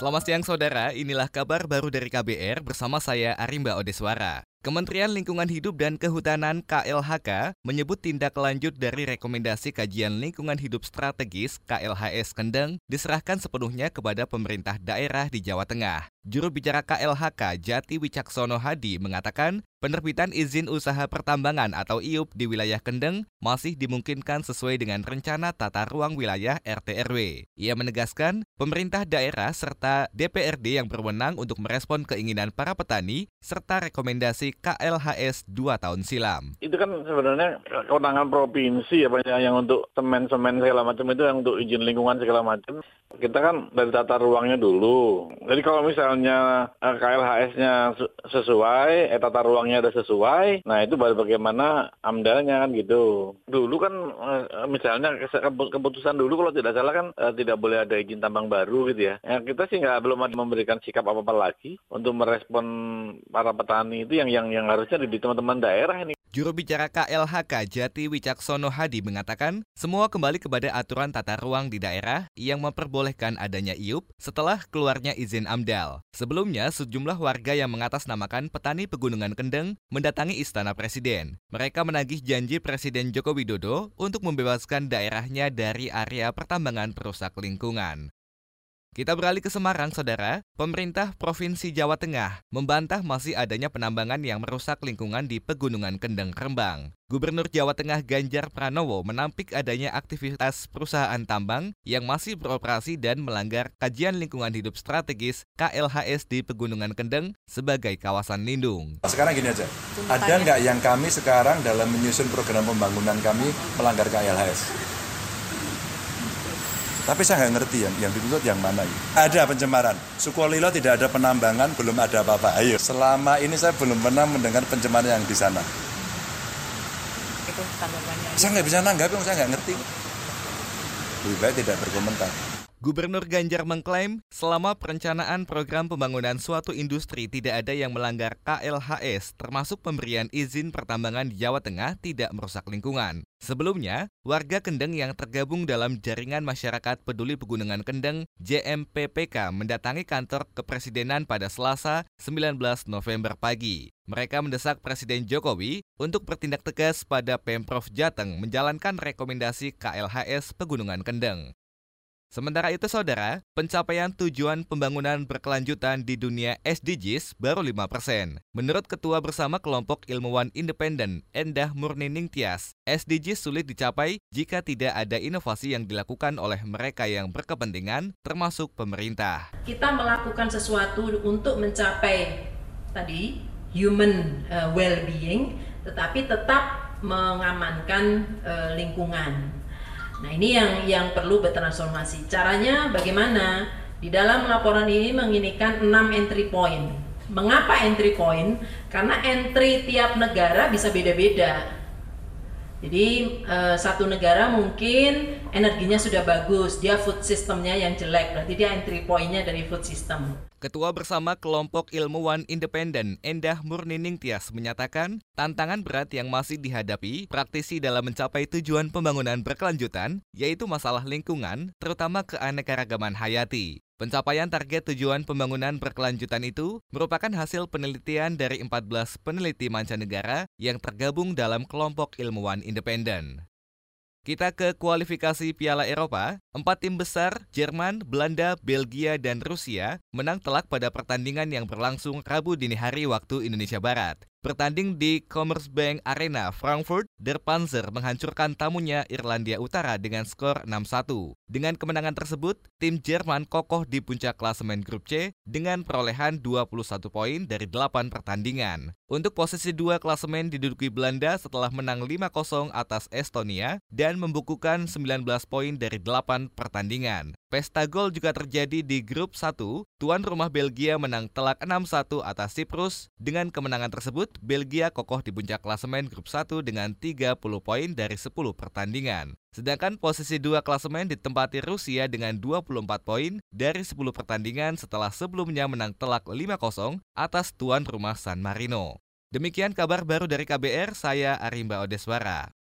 Selamat siang saudara, inilah kabar baru dari KBR bersama saya Arimba Odeswara. Kementerian Lingkungan Hidup dan Kehutanan KLHK menyebut tindak lanjut dari rekomendasi kajian lingkungan hidup strategis KLHS Kendeng diserahkan sepenuhnya kepada pemerintah daerah di Jawa Tengah. Juru bicara KLHK Jati Wicaksono Hadi mengatakan penerbitan izin usaha pertambangan atau IUP di wilayah Kendeng masih dimungkinkan sesuai dengan rencana tata ruang wilayah RT/RW. Ia menegaskan pemerintah daerah serta DPRD yang berwenang untuk merespon keinginan para petani serta rekomendasi KLHS dua tahun silam. Itu kan sebenarnya kewenangan provinsi ya banyak yang untuk semen-semen segala macam itu yang untuk izin lingkungan segala macam. Kita kan dari tata ruangnya dulu. Jadi kalau misalnya eh, KLHS-nya sesuai, eh, tata ruangnya ada sesuai, nah itu baru bagaimana amdalnya kan gitu. Dulu kan eh, misalnya keputusan dulu kalau tidak salah kan tidak boleh ada izin tambang baru gitu ya. ya kita sih nggak belum ada memberikan sikap apa-apa lagi untuk merespon para petani itu yang yang harusnya di teman-teman daerah ini. Juru bicara KLHK Jati Wicaksono Hadi mengatakan, semua kembali kepada aturan tata ruang di daerah yang memperbolehkan adanya IUP setelah keluarnya izin AMDAL. Sebelumnya, sejumlah warga yang mengatasnamakan petani pegunungan Kendeng mendatangi Istana Presiden. Mereka menagih janji Presiden Joko Widodo untuk membebaskan daerahnya dari area pertambangan perusak lingkungan. Kita beralih ke Semarang, saudara. Pemerintah Provinsi Jawa Tengah membantah masih adanya penambangan yang merusak lingkungan di Pegunungan Kendeng Rembang. Gubernur Jawa Tengah Ganjar Pranowo menampik adanya aktivitas perusahaan tambang yang masih beroperasi dan melanggar kajian lingkungan hidup strategis KLHS di Pegunungan Kendeng sebagai kawasan lindung. Sekarang gini aja, ada nggak yang kami sekarang dalam menyusun program pembangunan kami melanggar KLHS? Tapi saya nggak ngerti yang, yang dituntut yang mana. Ya. Ada pencemaran. Sukolilo tidak ada penambangan, belum ada apa-apa. Ayo, selama ini saya belum pernah mendengar pencemaran yang di sana. Itu tanggapannya. Saya nggak bisa nanggapi, saya nggak ngerti. Lebih baik tidak berkomentar. Gubernur Ganjar mengklaim selama perencanaan program pembangunan suatu industri tidak ada yang melanggar KLHS termasuk pemberian izin pertambangan di Jawa Tengah tidak merusak lingkungan. Sebelumnya, warga Kendeng yang tergabung dalam Jaringan Masyarakat Peduli Pegunungan Kendeng JMPPK mendatangi kantor kepresidenan pada Selasa 19 November pagi. Mereka mendesak Presiden Jokowi untuk bertindak tegas pada Pemprov Jateng menjalankan rekomendasi KLHS Pegunungan Kendeng. Sementara itu saudara, pencapaian tujuan pembangunan berkelanjutan di dunia SDGs baru 5%. Menurut Ketua Bersama Kelompok Ilmuwan Independen Endah Murnining Tias, SDGs sulit dicapai jika tidak ada inovasi yang dilakukan oleh mereka yang berkepentingan, termasuk pemerintah. Kita melakukan sesuatu untuk mencapai tadi human uh, well-being, tetapi tetap mengamankan uh, lingkungan Nah ini yang yang perlu bertransformasi. Caranya bagaimana? Di dalam laporan ini menginikan 6 entry point. Mengapa entry point? Karena entry tiap negara bisa beda-beda. Jadi uh, satu negara mungkin energinya sudah bagus, dia food systemnya yang jelek, berarti dia entry pointnya dari food system. Ketua bersama kelompok ilmuwan independen Endah Murnining Tias menyatakan tantangan berat yang masih dihadapi praktisi dalam mencapai tujuan pembangunan berkelanjutan yaitu masalah lingkungan, terutama keanekaragaman hayati. Pencapaian target tujuan pembangunan berkelanjutan itu merupakan hasil penelitian dari 14 peneliti mancanegara yang tergabung dalam kelompok ilmuwan independen. Kita ke kualifikasi Piala Eropa. Empat tim besar, Jerman, Belanda, Belgia, dan Rusia, menang telak pada pertandingan yang berlangsung Rabu dini hari waktu Indonesia Barat. Bertanding di Commerzbank Arena Frankfurt, Der Panzer menghancurkan tamunya Irlandia Utara dengan skor 6-1. Dengan kemenangan tersebut, tim Jerman kokoh di puncak klasemen grup C dengan perolehan 21 poin dari 8 pertandingan. Untuk posisi dua klasemen diduduki Belanda setelah menang 5-0 atas Estonia dan membukukan 19 poin dari 8 pertandingan. Pesta gol juga terjadi di grup 1. Tuan rumah Belgia menang telak 6-1 atas Siprus. Dengan kemenangan tersebut, Belgia kokoh di puncak klasemen grup 1 dengan 30 poin dari 10 pertandingan. Sedangkan posisi dua klasemen ditempati Rusia dengan 24 poin dari 10 pertandingan setelah sebelumnya menang telak 5-0 atas tuan rumah San Marino. Demikian kabar baru dari KBR, saya Arimba Odeswara.